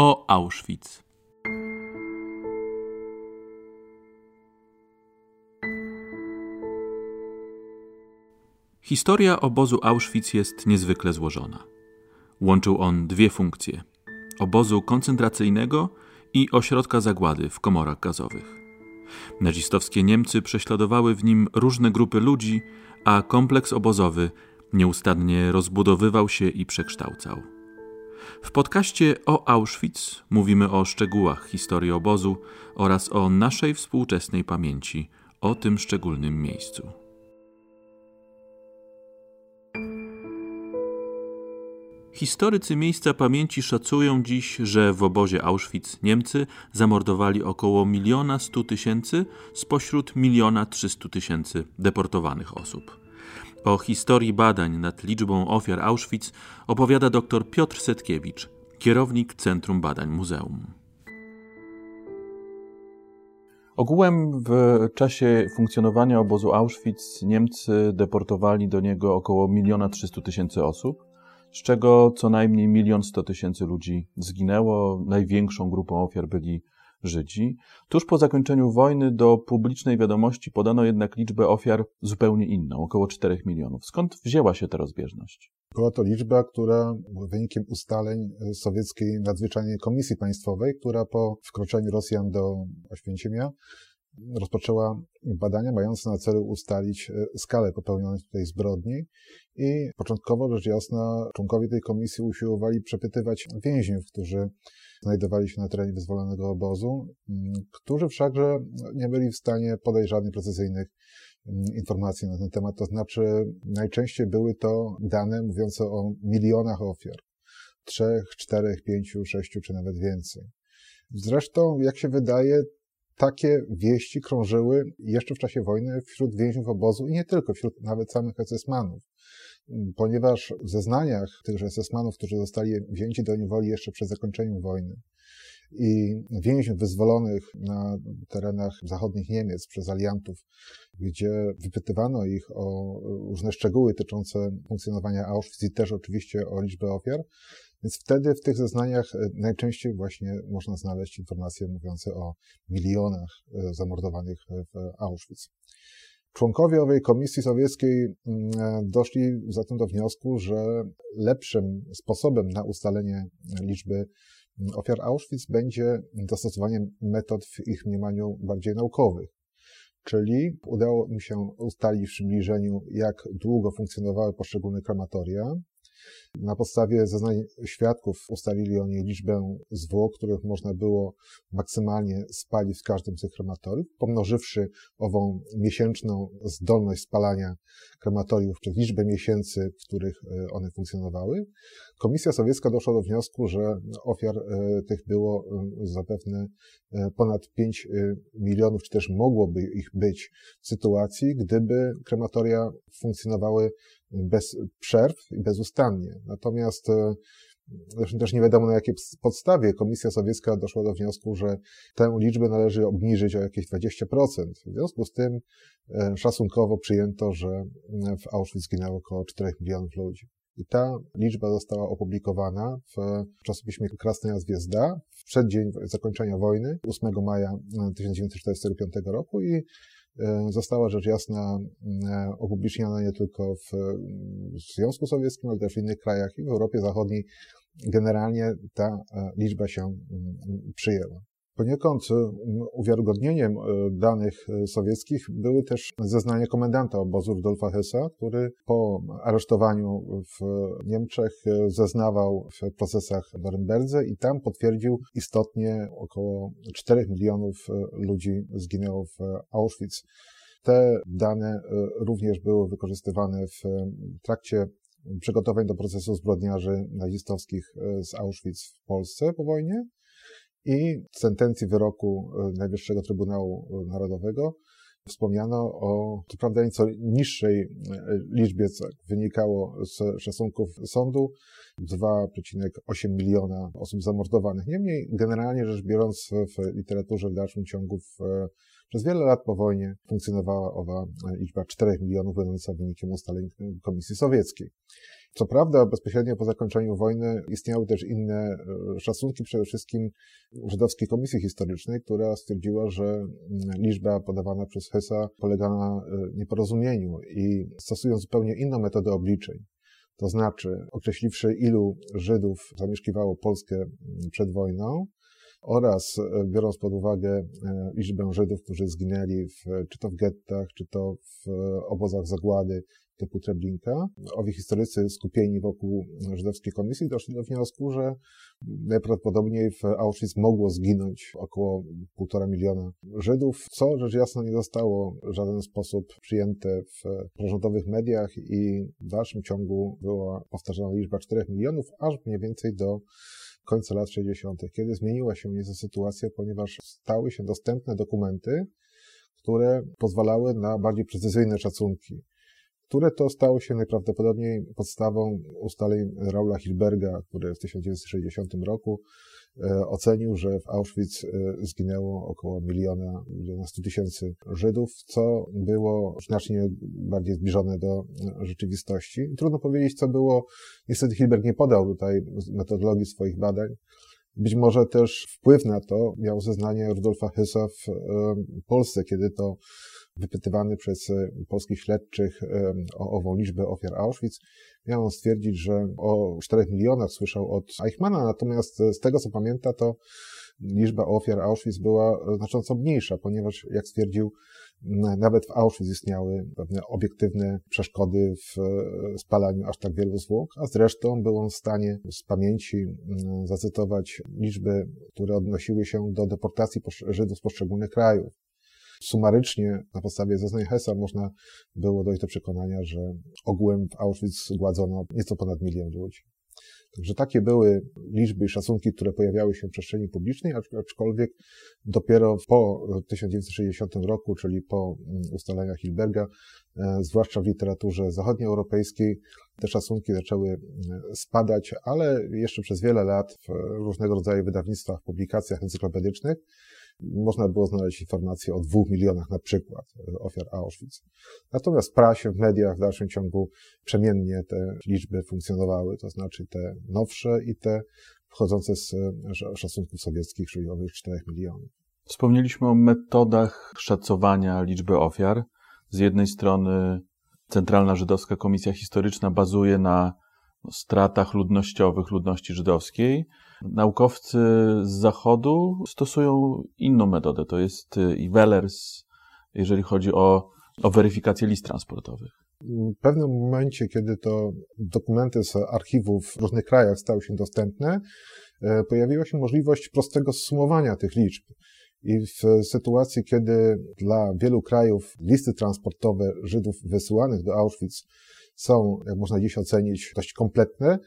o Auschwitz. Historia obozu Auschwitz jest niezwykle złożona. Łączył on dwie funkcje: obozu koncentracyjnego i ośrodka zagłady w komorach gazowych. Nazistowskie Niemcy prześladowały w nim różne grupy ludzi, a kompleks obozowy nieustannie rozbudowywał się i przekształcał. W podcaście o Auschwitz mówimy o szczegółach historii obozu oraz o naszej współczesnej pamięci o tym szczególnym miejscu. Historycy miejsca pamięci szacują dziś, że w obozie Auschwitz Niemcy zamordowali około miliona stu tysięcy spośród miliona trzystu tysięcy deportowanych osób. O historii badań nad liczbą ofiar Auschwitz opowiada dr Piotr Setkiewicz, kierownik Centrum Badań Muzeum. Ogółem w czasie funkcjonowania obozu Auschwitz Niemcy deportowali do niego około miliona trzystu tysięcy osób z czego co najmniej milion sto tysięcy ludzi zginęło. Największą grupą ofiar byli Żydzi. Tuż po zakończeniu wojny do publicznej wiadomości podano jednak liczbę ofiar zupełnie inną, około 4 milionów. Skąd wzięła się ta rozbieżność? Była to liczba, która wynikiem ustaleń sowieckiej nadzwyczajnej komisji państwowej, która po wkroczeniu Rosjan do Oświęcimia rozpoczęła badania mające na celu ustalić e, skalę popełnionej tutaj zbrodni i początkowo, rzecz jasna, członkowie tej komisji usiłowali przepytywać więźniów, którzy znajdowali się na terenie wyzwolonego obozu, którzy wszakże nie byli w stanie podać żadnych precyzyjnych informacji na ten temat. To znaczy, najczęściej były to dane mówiące o milionach ofiar. Trzech, czterech, pięciu, sześciu, czy nawet więcej. Zresztą, jak się wydaje, takie wieści krążyły jeszcze w czasie wojny wśród więźniów obozu i nie tylko, wśród nawet samych esesmanów. Ponieważ w zeznaniach tychże esesmanów, którzy zostali wzięci do niewoli jeszcze przed zakończeniem wojny, i więźniów wyzwolonych na terenach zachodnich Niemiec przez aliantów, gdzie wypytywano ich o różne szczegóły dotyczące funkcjonowania Auschwitz i też oczywiście o liczbę ofiar, więc wtedy w tych zeznaniach e, najczęściej właśnie można znaleźć informacje mówiące o milionach e, zamordowanych w Auschwitz. Członkowie owej komisji sowieckiej mm, e, doszli zatem do wniosku, że lepszym sposobem na ustalenie liczby mm, ofiar Auschwitz będzie dostosowanie metod w ich mniemaniu bardziej naukowych. Czyli udało im się ustalić w przybliżeniu, jak długo funkcjonowały poszczególne krematoria, na podstawie zeznań świadków ustalili oni liczbę zwłok, których można było maksymalnie spalić w każdym z tych krematoriów, pomnożywszy ową miesięczną zdolność spalania krematoriów przez liczbę miesięcy, w których e, one funkcjonowały. Komisja sowiecka doszła do wniosku, że ofiar e, tych było e, zapewne ponad 5 milionów, czy też mogłoby ich być w sytuacji, gdyby krematoria funkcjonowały bez przerw i bezustannie. Natomiast e, Zresztą też nie wiadomo na jakiej podstawie Komisja Sowiecka doszła do wniosku, że tę liczbę należy obniżyć o jakieś 20%. W związku z tym e, szacunkowo przyjęto, że w Auschwitz zginęło około 4 milionów ludzi. I ta liczba została opublikowana w czasopiśmie Krasna Zwiezda w przeddzień zakończenia wojny, 8 maja 1945 roku i E, została rzecz jasna e, opubliczniana nie tylko w Związku Sowieckim, ale też w innych krajach i w Europie Zachodniej. Generalnie ta e, liczba się przyjęła. Poniekąd uwiarygodnieniem danych sowieckich były też zeznania komendanta obozu Rudolfa Hessa, który po aresztowaniu w Niemczech zeznawał w procesach w Norymberdze i tam potwierdził istotnie około 4 milionów ludzi zginęło w Auschwitz. Te dane również były wykorzystywane w trakcie przygotowań do procesu zbrodniarzy nazistowskich z Auschwitz w Polsce po wojnie i w sentencji wyroku e, Najwyższego Trybunału e, Narodowego wspomniano o, co prawda, nieco niższej e, liczbie, co wynikało z szacunków sądu, 2,8 miliona osób zamordowanych. Niemniej, generalnie rzecz biorąc, w literaturze w dalszym ciągu w, przez wiele lat po wojnie funkcjonowała owa liczba 4 milionów, będąca wynikiem ustaleń Komisji Sowieckiej. Co prawda, bezpośrednio po zakończeniu wojny istniały też inne e, szacunki, przede wszystkim Żydowskiej Komisji Historycznej, która stwierdziła, że mm, liczba podawana przez Hesa polega na e, nieporozumieniu i stosując zupełnie inną metodę obliczeń, to znaczy określiwszy, ilu Żydów zamieszkiwało Polskę mm, przed wojną, oraz e, biorąc pod uwagę liczbę Żydów, którzy zginęli w, czy to w gettach, czy to w obozach zagłady typu Treblinka. Owi historycy skupieni wokół żydowskiej komisji doszli do wniosku, że najprawdopodobniej w Auschwitz mogło zginąć około półtora miliona Żydów, co rzecz jasna nie zostało w żaden sposób przyjęte w prorządowych mediach i w dalszym ciągu była powtarzana liczba 4 milionów, aż mniej więcej do końca lat 60., kiedy zmieniła się nieco sytuacja, ponieważ stały się dostępne dokumenty, które pozwalały na bardziej precyzyjne szacunki, które to stało się najprawdopodobniej podstawą ustaleń Raula Hilberga, który w 1960 roku E, ocenił, że w Auschwitz e, zginęło około miliona, miliona stu tysięcy Żydów, co było znacznie bardziej zbliżone do e, rzeczywistości. Trudno powiedzieć, co było. Niestety Hilberg nie podał tutaj metodologii swoich badań. Być może też wpływ na to miało zeznanie Rudolfa Hyssa w Polsce, kiedy to wypytywany przez e, polskich śledczych e, o ową liczbę ofiar Auschwitz, miał on stwierdzić, że o 4 milionach słyszał od Eichmana, natomiast e, z tego co pamięta, to liczba ofiar Auschwitz była znacząco mniejsza, ponieważ, jak stwierdził, nawet w Auschwitz istniały pewne obiektywne przeszkody w spalaniu aż tak wielu zwłok, a zresztą był on w stanie z pamięci zacytować liczby, które odnosiły się do deportacji Żydów z poszczególnych krajów. Sumarycznie, na podstawie zeznań Hessa, można było dojść do przekonania, że ogółem w Auschwitz zgładzono nieco ponad milion ludzi. Także takie były liczby i szacunki, które pojawiały się w przestrzeni publicznej, aczkolwiek dopiero po 1960 roku, czyli po mm, ustaleniach Hilberga, e, zwłaszcza w literaturze zachodnioeuropejskiej, te szacunki zaczęły mm, spadać, ale jeszcze przez wiele lat w różnego rodzaju wydawnictwach, publikacjach encyklopedycznych można było znaleźć informacje o dwóch milionach na przykład e, ofiar Auschwitz. Natomiast w prasie, w mediach w dalszym ciągu przemiennie te liczby funkcjonowały, to znaczy te nowsze i te wchodzące z e, szacunków sowieckich, czyli owych 4 milionów. Wspomnieliśmy o metodach szacowania liczby ofiar. Z jednej strony Centralna Żydowska Komisja Historyczna bazuje na stratach ludnościowych ludności żydowskiej, Naukowcy z zachodu stosują inną metodę, to jest y, i Wellers, jeżeli chodzi o, o weryfikację list transportowych. W pewnym momencie, kiedy to dokumenty z archiwów w różnych krajach stały się dostępne, e, pojawiła się możliwość prostego sumowania tych liczb. I w sytuacji, kiedy dla wielu krajów listy transportowe Żydów wysyłanych do Auschwitz są, jak można dziś ocenić, dość kompletne,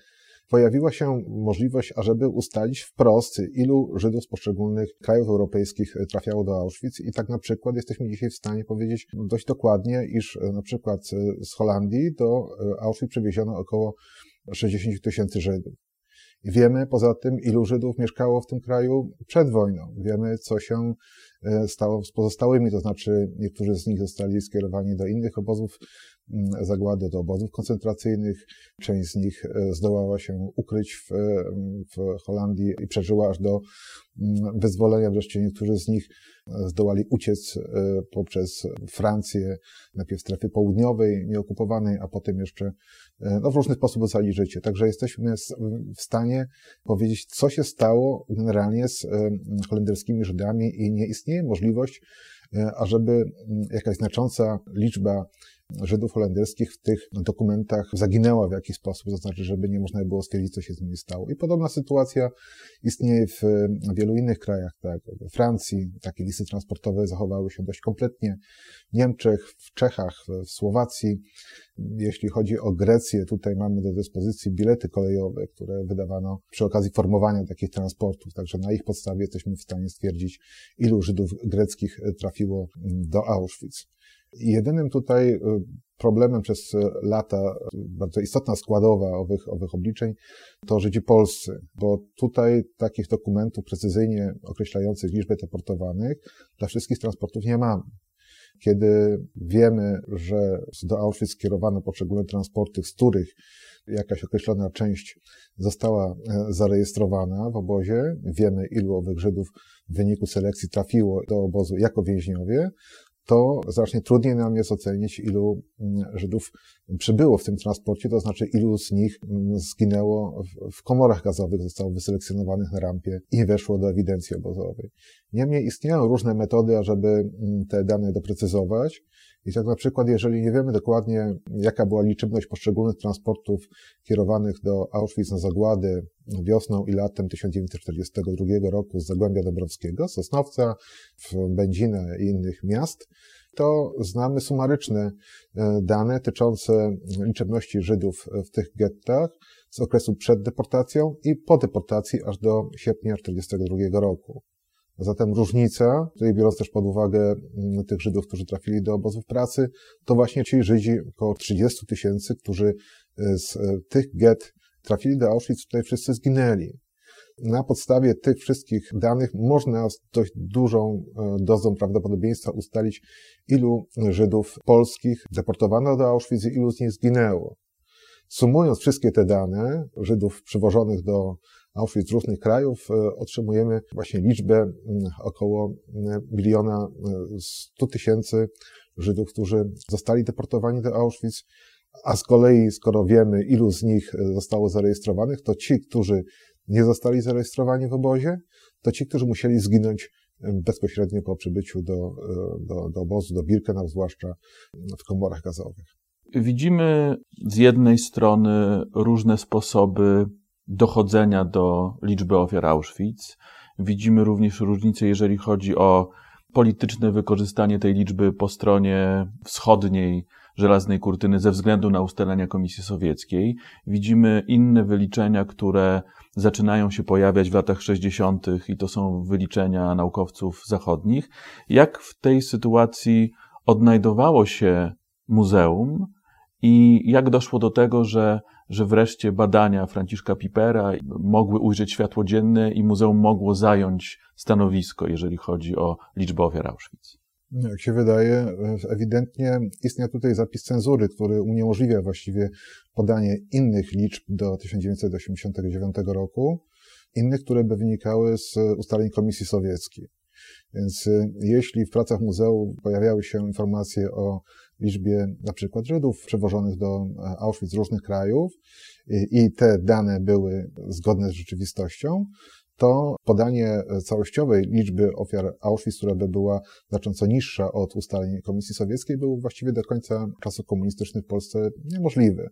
pojawiła się możliwość, ażeby ustalić wprost, ilu Żydów z poszczególnych krajów europejskich trafiało do Auschwitz i tak na przykład jesteśmy dzisiaj w stanie powiedzieć dość dokładnie, iż e, na przykład e, z Holandii do e, Auschwitz przewieziono około 60 tysięcy Żydów. Wiemy poza tym, ilu Żydów mieszkało w tym kraju przed wojną. Wiemy, co się stało z pozostałymi, to znaczy niektórzy z nich zostali skierowani do innych obozów zagłady do obozów koncentracyjnych. Część z nich e, zdołała się ukryć w, w Holandii i przeżyła aż do wyzwolenia. Wreszcie niektórzy z nich e, zdołali uciec e, poprzez Francję, najpierw strefy południowej, nieokupowanej, a potem jeszcze no, w różny sposób ocalić życie. Także jesteśmy w stanie powiedzieć, co się stało generalnie z holenderskimi Żydami i nie istnieje możliwość, ażeby jakaś znacząca liczba Żydów holenderskich w tych dokumentach zaginęła w jakiś sposób, to znaczy, żeby nie można było stwierdzić, co się z nimi stało. I podobna sytuacja istnieje w wielu innych krajach, tak, we Francji takie listy transportowe zachowały się dość kompletnie, w Niemczech, w Czechach, w Słowacji. Jeśli chodzi o Grecję, tutaj mamy do dyspozycji bilety kolejowe, które wydawano przy okazji formowania takich transportów, także na ich podstawie jesteśmy w stanie stwierdzić, ilu Żydów greckich trafiło do Auschwitz. Jedynym tutaj y, problemem przez lata, bardzo istotna składowa owych, owych obliczeń, to Żydzi polscy, bo tutaj takich dokumentów precyzyjnie określających liczbę deportowanych dla wszystkich transportów nie mamy. kiedy wiemy, że do Auschwitz skierowano poszczególne transporty, z których jakaś określona część została e, zarejestrowana w obozie, wiemy ilu owych Żydów w wyniku selekcji trafiło do obozu jako więźniowie, to znacznie trudniej nam jest ocenić, ilu mm, Żydów przybyło w tym transporcie, to znaczy ilu z nich mm, zginęło w komorach gazowych, zostało wyselekcjonowanych na rampie i weszło do ewidencji obozowej. Niemniej istnieją różne metody, ażeby mm, te dane doprecyzować. I tak na przykład, jeżeli nie wiemy dokładnie, jaka była liczebność poszczególnych transportów kierowanych do Auschwitz na zagłady wiosną i latem 1942 roku z Zagłębia Dąbrowskiego, Sosnowca, Będzina i innych miast, to znamy sumaryczne e, dane dotyczące liczebności Żydów w tych gettach z okresu przed deportacją i po deportacji aż do sierpnia 1942 roku. Zatem różnica, tutaj biorąc też pod uwagę mm, tych Żydów, którzy trafili do obozów pracy, to właśnie ci Żydzi, około 30 tysięcy, którzy e, z e, tych get trafili do Auschwitz, tutaj wszyscy zginęli. Na podstawie tych wszystkich danych można z dość dużą e, dozą prawdopodobieństwa ustalić, ilu Żydów polskich deportowano do Auschwitz i ilu z nich zginęło. Sumując wszystkie te dane Żydów przywożonych do Auschwitz z różnych krajów, e, otrzymujemy właśnie liczbę mm, około mm, miliona e, stu tysięcy Żydów, którzy zostali deportowani do Auschwitz, a z kolei, skoro wiemy, ilu z nich e, zostało zarejestrowanych, to ci, którzy nie zostali zarejestrowani w obozie, to ci, którzy musieli zginąć bezpośrednio po przybyciu do, do, do obozu, do Birkenau, zwłaszcza w komorach gazowych. Widzimy z jednej strony różne sposoby dochodzenia do liczby ofiar Auschwitz. Widzimy również różnice, jeżeli chodzi o polityczne wykorzystanie tej liczby po stronie wschodniej żelaznej kurtyny ze względu na ustalenia Komisji Sowieckiej. Widzimy inne wyliczenia, które zaczynają się pojawiać w latach 60. i to są wyliczenia naukowców zachodnich. Jak w tej sytuacji odnajdowało się muzeum i jak doszło do tego, że że wreszcie badania Franciszka Pipera mogły ujrzeć światło dzienne i muzeum mogło zająć stanowisko, jeżeli chodzi o liczbę ofiar Auschwitz. Jak się wydaje, ewidentnie istnieje tutaj zapis cenzury, który uniemożliwia właściwie podanie innych liczb do 1989 roku, innych, które by wynikały z ustaleń Komisji Sowieckiej. Więc y, jeśli w pracach muzeum pojawiały się informacje o liczbie na przykład Żydów przewożonych do e, Auschwitz z różnych krajów i te dane były zgodne z rzeczywistością, to podanie całościowej liczby ofiar Auschwitz, która by była znacząco niższa od ustaleń Komisji Sowieckiej, był właściwie do końca czasów komunistycznych w Polsce niemożliwy.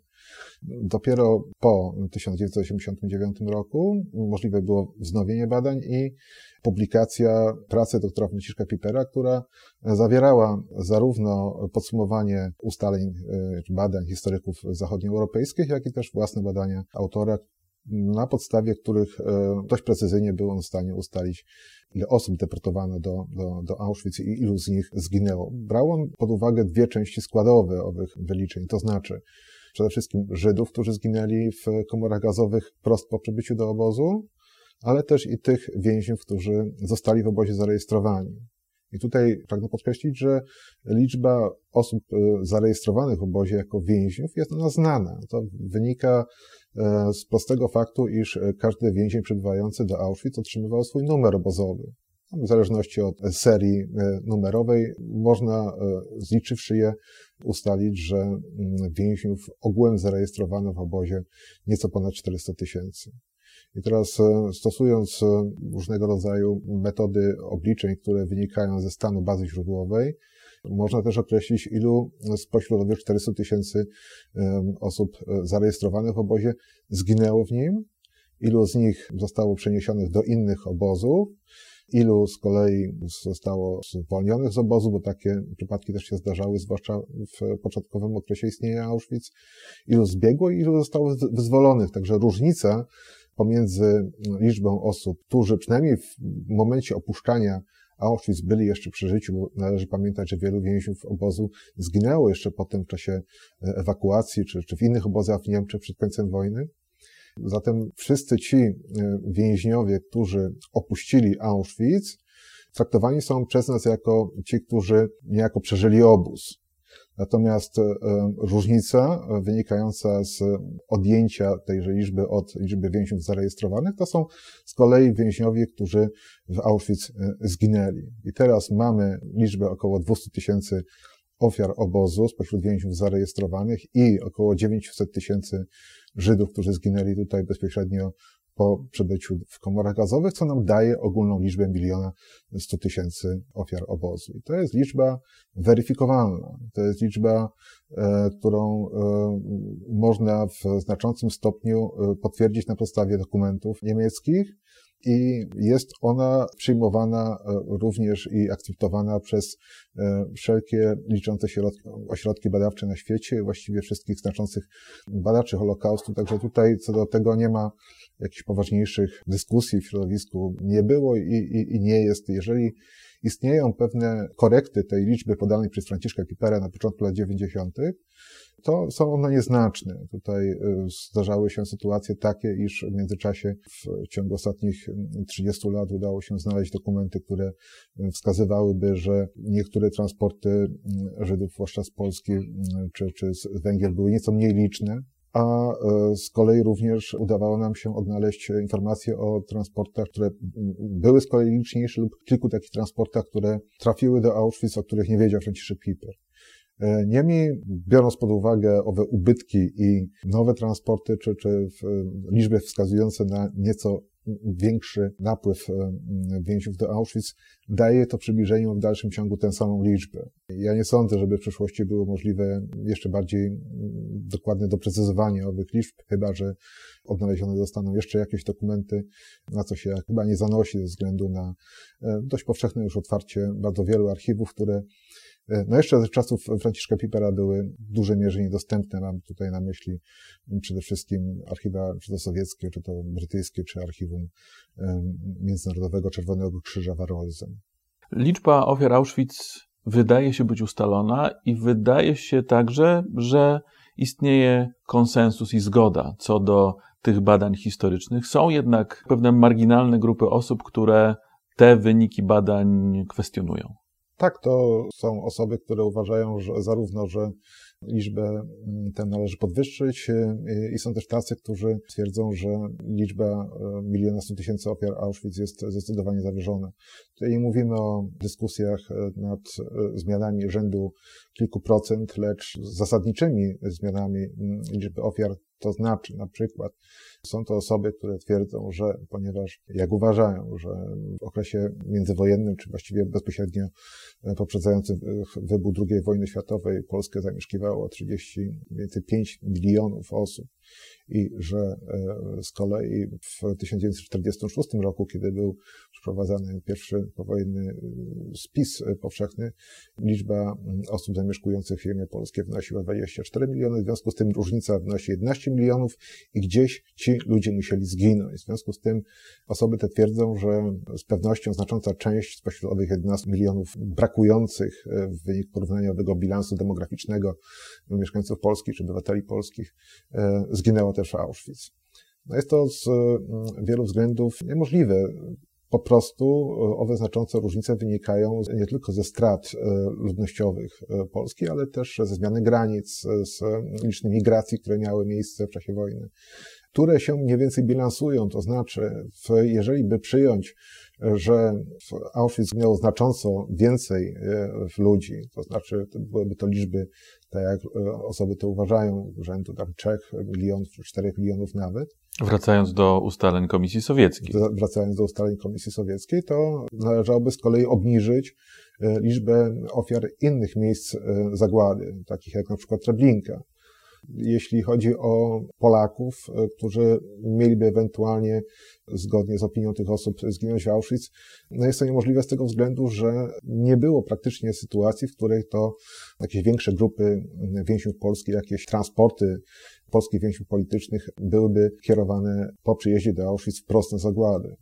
Dopiero po 1989 roku możliwe było wznowienie badań i publikacja pracy doktora Franciszka Pipera, która zawierała zarówno podsumowanie ustaleń e, badań historyków zachodnioeuropejskich, jak i też własne badania autora, na podstawie których e, dość precyzyjnie był on w stanie ustalić, ile osób deportowano do, do, do Auschwitz i ilu z nich zginęło. Brał on pod uwagę dwie części składowe owych wyliczeń, to znaczy przede wszystkim Żydów, którzy zginęli w komorach gazowych prost po przybyciu do obozu, ale też i tych więźniów, którzy zostali w obozie zarejestrowani. I tutaj pragnę podkreślić, że liczba osób e, zarejestrowanych w obozie jako więźniów jest ona znana. To wynika e, z prostego faktu, iż każdy więzień przebywający do Auschwitz otrzymywał swój numer obozowy. W zależności od serii e, numerowej można, zliczywszy je, ustalić, że mm, więźniów ogółem zarejestrowano w obozie nieco ponad 400 tysięcy. I teraz e, stosując e, różnego rodzaju metody obliczeń, które wynikają ze stanu bazy źródłowej, można też określić, ilu spośród owych 400 tysięcy osób e, zarejestrowanych w obozie zginęło w nim, ilu z nich zostało przeniesionych do innych obozów, ilu z kolei zostało zwolnionych z obozu, bo takie przypadki też się zdarzały, zwłaszcza w początkowym okresie istnienia Auschwitz, ilu zbiegło i ilu zostało wyzwolonych. Także różnica pomiędzy liczbą osób, którzy przynajmniej w momencie opuszczania Auschwitz byli jeszcze przy życiu, bo należy pamiętać, że wielu więźniów obozu zginęło jeszcze potem w czasie e, ewakuacji, czy, czy w innych obozach w Niemczech przed końcem wojny. Zatem wszyscy ci e, więźniowie, którzy opuścili Auschwitz, traktowani są przez nas jako ci, którzy niejako przeżyli obóz. Natomiast e, różnica wynikająca z odjęcia tejże liczby od liczby więźniów zarejestrowanych to są z kolei więźniowie, którzy w Auschwitz e, zginęli. I teraz mamy liczbę około 200 tysięcy ofiar obozu spośród więźniów zarejestrowanych i około 900 tysięcy Żydów, którzy zginęli tutaj bezpośrednio po przebyciu w komorach gazowych, co nam daje ogólną liczbę miliona 100 tysięcy ofiar obozu. I to jest liczba weryfikowalna. To jest liczba, e, którą e, można w znaczącym stopniu e, potwierdzić na podstawie dokumentów niemieckich, i jest ona przyjmowana również i akceptowana przez wszelkie liczące się ośrodki badawcze na świecie, właściwie wszystkich znaczących badaczy Holokaustu. Także tutaj co do tego nie ma jakichś poważniejszych dyskusji w środowisku nie było i, i, i nie jest. Jeżeli istnieją pewne korekty tej liczby podanej przez Franciszka Pipera na początku lat 90., to są one nieznaczne. Tutaj y, zdarzały się sytuacje takie, iż w międzyczasie w ciągu ostatnich 30 lat udało się znaleźć dokumenty, które wskazywałyby, że niektóre transporty Żydów, zwłaszcza z Polski czy, czy z Węgier, były nieco mniej liczne, a e, z kolei również udawało nam się odnaleźć informacje o transportach, które były z kolei liczniejsze lub kilku takich transportach, które trafiły do Auschwitz, o których nie wiedział Franciszek Piper. E, niemniej, biorąc pod uwagę owe ubytki i nowe transporty, czy, czy liczby wskazujące na nieco większy napływ e, więźniów do Auschwitz, daje to przybliżeniu w dalszym ciągu tę samą liczbę. Ja nie sądzę, żeby w przyszłości było możliwe jeszcze bardziej dokładne doprecyzowanie owych liczb, chyba że odnalezione zostaną jeszcze jakieś dokumenty, na co się chyba nie zanosi ze względu na e, dość powszechne już otwarcie bardzo wielu archiwów, które no jeszcze z czasów Franciszka Pipera były w dużej mierze niedostępne. Mam tutaj na myśli przede wszystkim archiwa czy to sowieckie, czy to brytyjskie, czy archiwum Międzynarodowego Czerwonego Krzyża w Arolzen. Liczba ofiar Auschwitz wydaje się być ustalona i wydaje się także, że istnieje konsensus i zgoda co do tych badań historycznych. Są jednak pewne marginalne grupy osób, które te wyniki badań kwestionują. Tak, to są osoby, które uważają, że zarówno, że liczbę mm, tę należy podwyższyć y, i są też tacy, którzy twierdzą, że liczba y, miliona stu tysięcy ofiar Auschwitz jest zdecydowanie zawyżona. Tutaj mówimy o dyskusjach y, nad zmianami rzędu kilku procent, lecz zasadniczymi zmianami mm, liczby ofiar, to znaczy na przykład są to osoby, które twierdzą, że ponieważ, jak uważają, że w okresie międzywojennym, czy właściwie bezpośrednio poprzedzającym wybuch II wojny światowej, Polskę zamieszkiwało 35 milionów osób i że e, z kolei w 1946 roku, kiedy był przeprowadzany pierwszy powojenny e, spis powszechny, liczba osób zamieszkujących ziemię polskie wynosiła 24 miliony, w związku z tym różnica wynosi 11 milionów i gdzieś ci ludzie musieli zginąć. W związku z tym osoby te twierdzą, że z pewnością znacząca część spośród owych 11 milionów brakujących e, w wyniku porównaniowego bilansu demograficznego mieszkańców Polski czy obywateli polskich zginęła też w Auschwitz. No jest to z mm, wielu względów niemożliwe. Po prostu e, owe znaczące różnice wynikają nie tylko ze strat e, ludnościowych e, Polski, ale też ze zmiany granic, z licznych migracji, które miały miejsce w czasie wojny, które się mniej więcej bilansują. To znaczy, jeżeli by przyjąć że Auschwitz miało znacząco więcej ludzi, to znaczy byłyby to liczby tak jak e, osoby to uważają, rzędu tam 3 milionów czy 4 milionów nawet. Wracając do ustaleń Komisji Sowieckiej. Wracając do ustaleń Komisji Sowieckiej, to należałoby z kolei obniżyć e, liczbę ofiar innych miejsc e, zagłady, takich jak na przykład Treblinka jeśli chodzi o Polaków, e, którzy mieliby ewentualnie, zgodnie z opinią tych osób, zginąć w Auschwitz, no jest to niemożliwe z tego względu, że nie było praktycznie sytuacji, w której to jakieś większe grupy więźniów polskich, jakieś transporty polskich więźniów politycznych byłyby kierowane po przyjeździe do Auschwitz wprost na zagłady.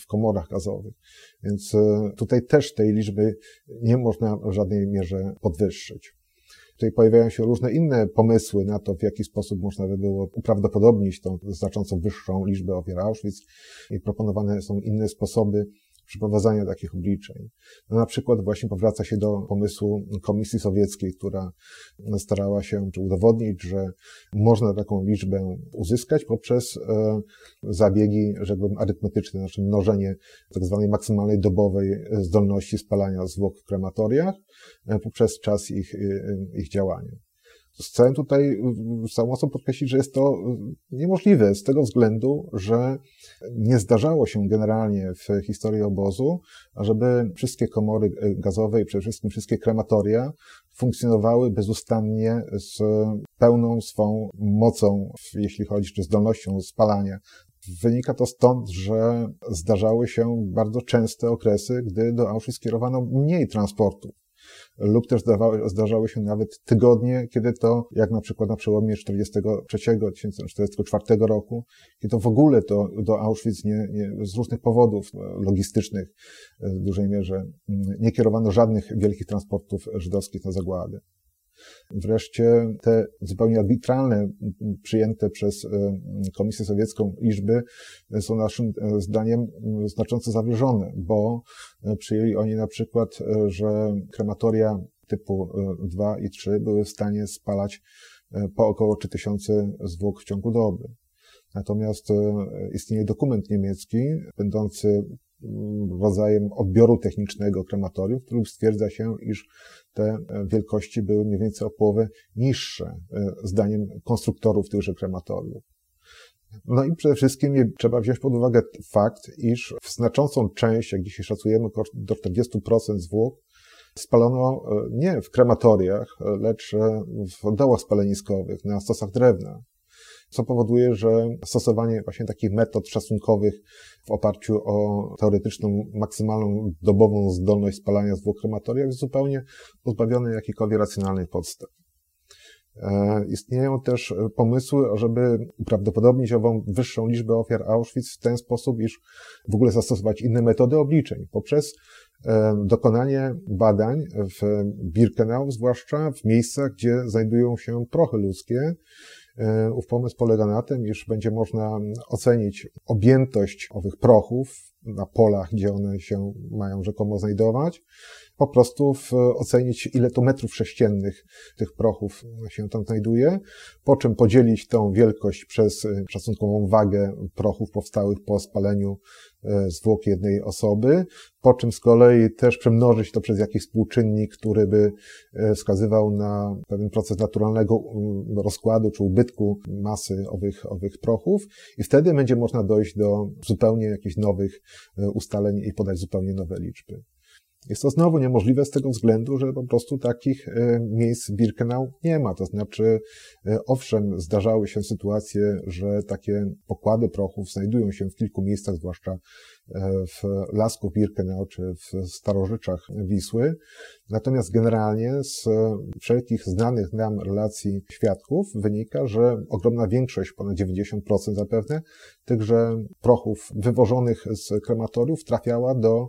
W, komorach gazowych. Więc e, tutaj też tej liczby nie można w żadnej mierze podwyższyć. Tutaj pojawiają się różne inne pomysły na to, w jaki sposób można by było uprawdopodobnić tą znacząco wyższą liczbę ofiar Auschwitz. I proponowane są inne sposoby przeprowadzania takich obliczeń. No na przykład właśnie powraca się do pomysłu Komisji Sowieckiej, która starała się czy udowodnić, że można taką liczbę uzyskać poprzez e, zabiegi, rzekłbym, arytmetyczne, znaczy mnożenie tak zwanej maksymalnej dobowej zdolności spalania zwłok w krematoriach e, poprzez czas ich, ich działania. Chcę tutaj z całą mocą podkreślić, że jest to niemożliwe z tego względu, że nie zdarzało się generalnie w historii obozu, ażeby wszystkie komory gazowe i przede wszystkim wszystkie krematoria funkcjonowały bezustannie z pełną swą mocą, jeśli chodzi czy zdolnością spalania. Wynika to stąd, że zdarzały się bardzo częste okresy, gdy do Auschwitz kierowano mniej transportów lub też zdarzały się nawet tygodnie, kiedy to, jak na przykład na przełomie 43, 1944 roku, kiedy to w ogóle to do Auschwitz nie, nie, z różnych powodów logistycznych w dużej mierze nie kierowano żadnych wielkich transportów żydowskich na zagłady. Wreszcie te zupełnie arbitralne, przyjęte przez e, Komisję Sowiecką liczby są naszym e, zdaniem znacząco zawyżone, bo e, przyjęli oni na przykład, że krematoria typu 2 i 3 były w stanie spalać po około 3000 zwłok w ciągu doby. Natomiast istnieje dokument niemiecki, będący rodzajem odbioru technicznego krematorium, w którym stwierdza się, iż te e, wielkości były mniej więcej o połowę niższe, e, zdaniem konstruktorów tychże krematoriów. No i przede wszystkim trzeba wziąć pod uwagę fakt, iż w znaczącą część, jak dzisiaj szacujemy, do 40% zwłok spalono e, nie w krematoriach, lecz w dołach spaleniskowych, na stosach drewna co powoduje, że stosowanie właśnie takich metod szacunkowych w oparciu o teoretyczną, maksymalną dobową zdolność spalania zwłok krematoriach jest zupełnie pozbawione jakiejkolwiek racjonalnej podstaw. E, istnieją też pomysły, żeby uprawdopodobnić ową wyższą liczbę ofiar Auschwitz w ten sposób, iż w ogóle zastosować inne metody obliczeń poprzez e, dokonanie badań w Birkenau, zwłaszcza w miejscach, gdzie znajdują się prochy ludzkie, ów pomysł polega na tym, iż będzie można ocenić objętość owych prochów na polach, gdzie one się mają rzekomo znajdować, po prostu ocenić, ile to metrów sześciennych tych prochów się tam znajduje, po czym podzielić tą wielkość przez e, szacunkową wagę prochów powstałych po spaleniu e, zwłok jednej osoby, po czym z kolei też przemnożyć to przez jakiś współczynnik, który by e, wskazywał na pewien proces naturalnego rozkładu czy ubytku masy owych, owych prochów i wtedy będzie można dojść do zupełnie jakichś nowych ustaleń i podać zupełnie nowe liczby. Jest to znowu niemożliwe z tego względu, że po prostu takich e, miejsc Birkenau nie ma. To znaczy, e, owszem, zdarzały się sytuacje, że takie pokłady prochów znajdują się w kilku miejscach, zwłaszcza w Lasku Birkenau czy w starożyczach Wisły. Natomiast generalnie z wszelkich znanych nam relacji świadków wynika, że ogromna większość, ponad 90% zapewne, tychże prochów wywożonych z krematoriów trafiała do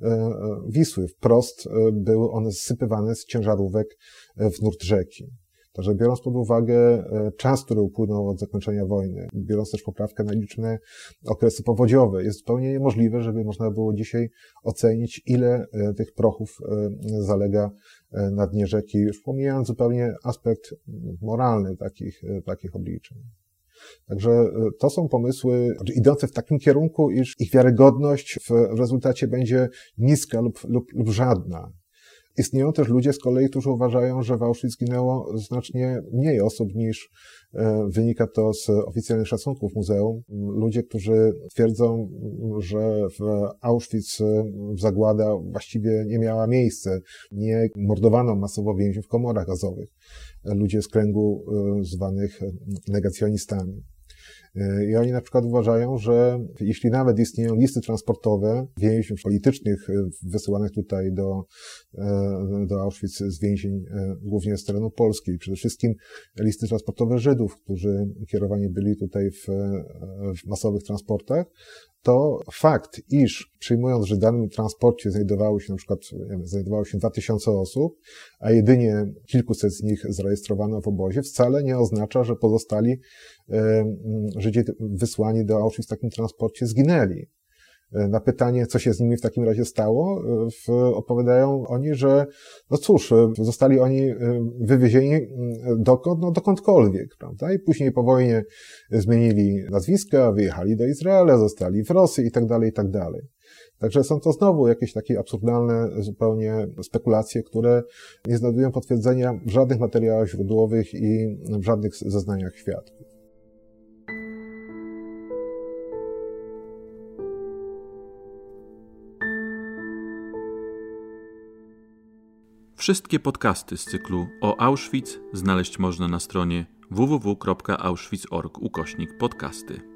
e, Wisły. Wprost e, były one zsypywane z ciężarówek w nurt rzeki. Także biorąc pod uwagę e, czas, który upłynął od zakończenia wojny, biorąc też poprawkę na liczne okresy powodziowe, jest zupełnie niemożliwe, żeby można było dzisiaj ocenić, ile e, tych prochów e, zalega na dnie rzeki, już pomijając zupełnie aspekt moralny takich, takich obliczeń. Także to są pomysły znaczy idące w takim kierunku, iż ich wiarygodność w rezultacie będzie niska lub, lub, lub żadna. Istnieją też ludzie z kolei, którzy uważają, że w Auschwitz zginęło znacznie mniej osób niż e, wynika to z oficjalnych szacunków muzeum. Ludzie, którzy twierdzą, że w Auschwitz zagłada właściwie nie miała miejsca, nie mordowano masowo więźniów w komorach gazowych. Ludzie z kręgu e, zwanych negacjonistami. I oni na przykład uważają, że jeśli nawet istnieją listy transportowe więźniów politycznych e, wysyłanych tutaj do, e, do Auschwitz z więzień e, głównie z terenu Polski, przede wszystkim listy transportowe Żydów, którzy kierowani byli tutaj w, w masowych transportach, to fakt, iż przyjmując, że w danym transporcie znajdowało się na przykład, wiem, znajdowało się 2000 osób, a jedynie kilkuset z nich zarejestrowano w obozie, wcale nie oznacza, że pozostali Żydzi wysłani do Auschwitz w takim transporcie zginęli. Na pytanie, co się z nimi w takim razie stało, opowiadają oni, że no cóż, zostali oni wywiezieni dokąd, no dokądkolwiek, prawda? I później po wojnie zmienili nazwiska, wyjechali do Izraela, zostali w Rosji i tak dalej, i tak dalej. Także są to znowu jakieś takie absurdalne zupełnie spekulacje, które nie znajdują potwierdzenia w żadnych materiałach źródłowych i w żadnych zeznaniach świadków. Wszystkie podcasty z cyklu o Auschwitz znaleźć można na stronie www.auschwitz.org ukośnik podcasty.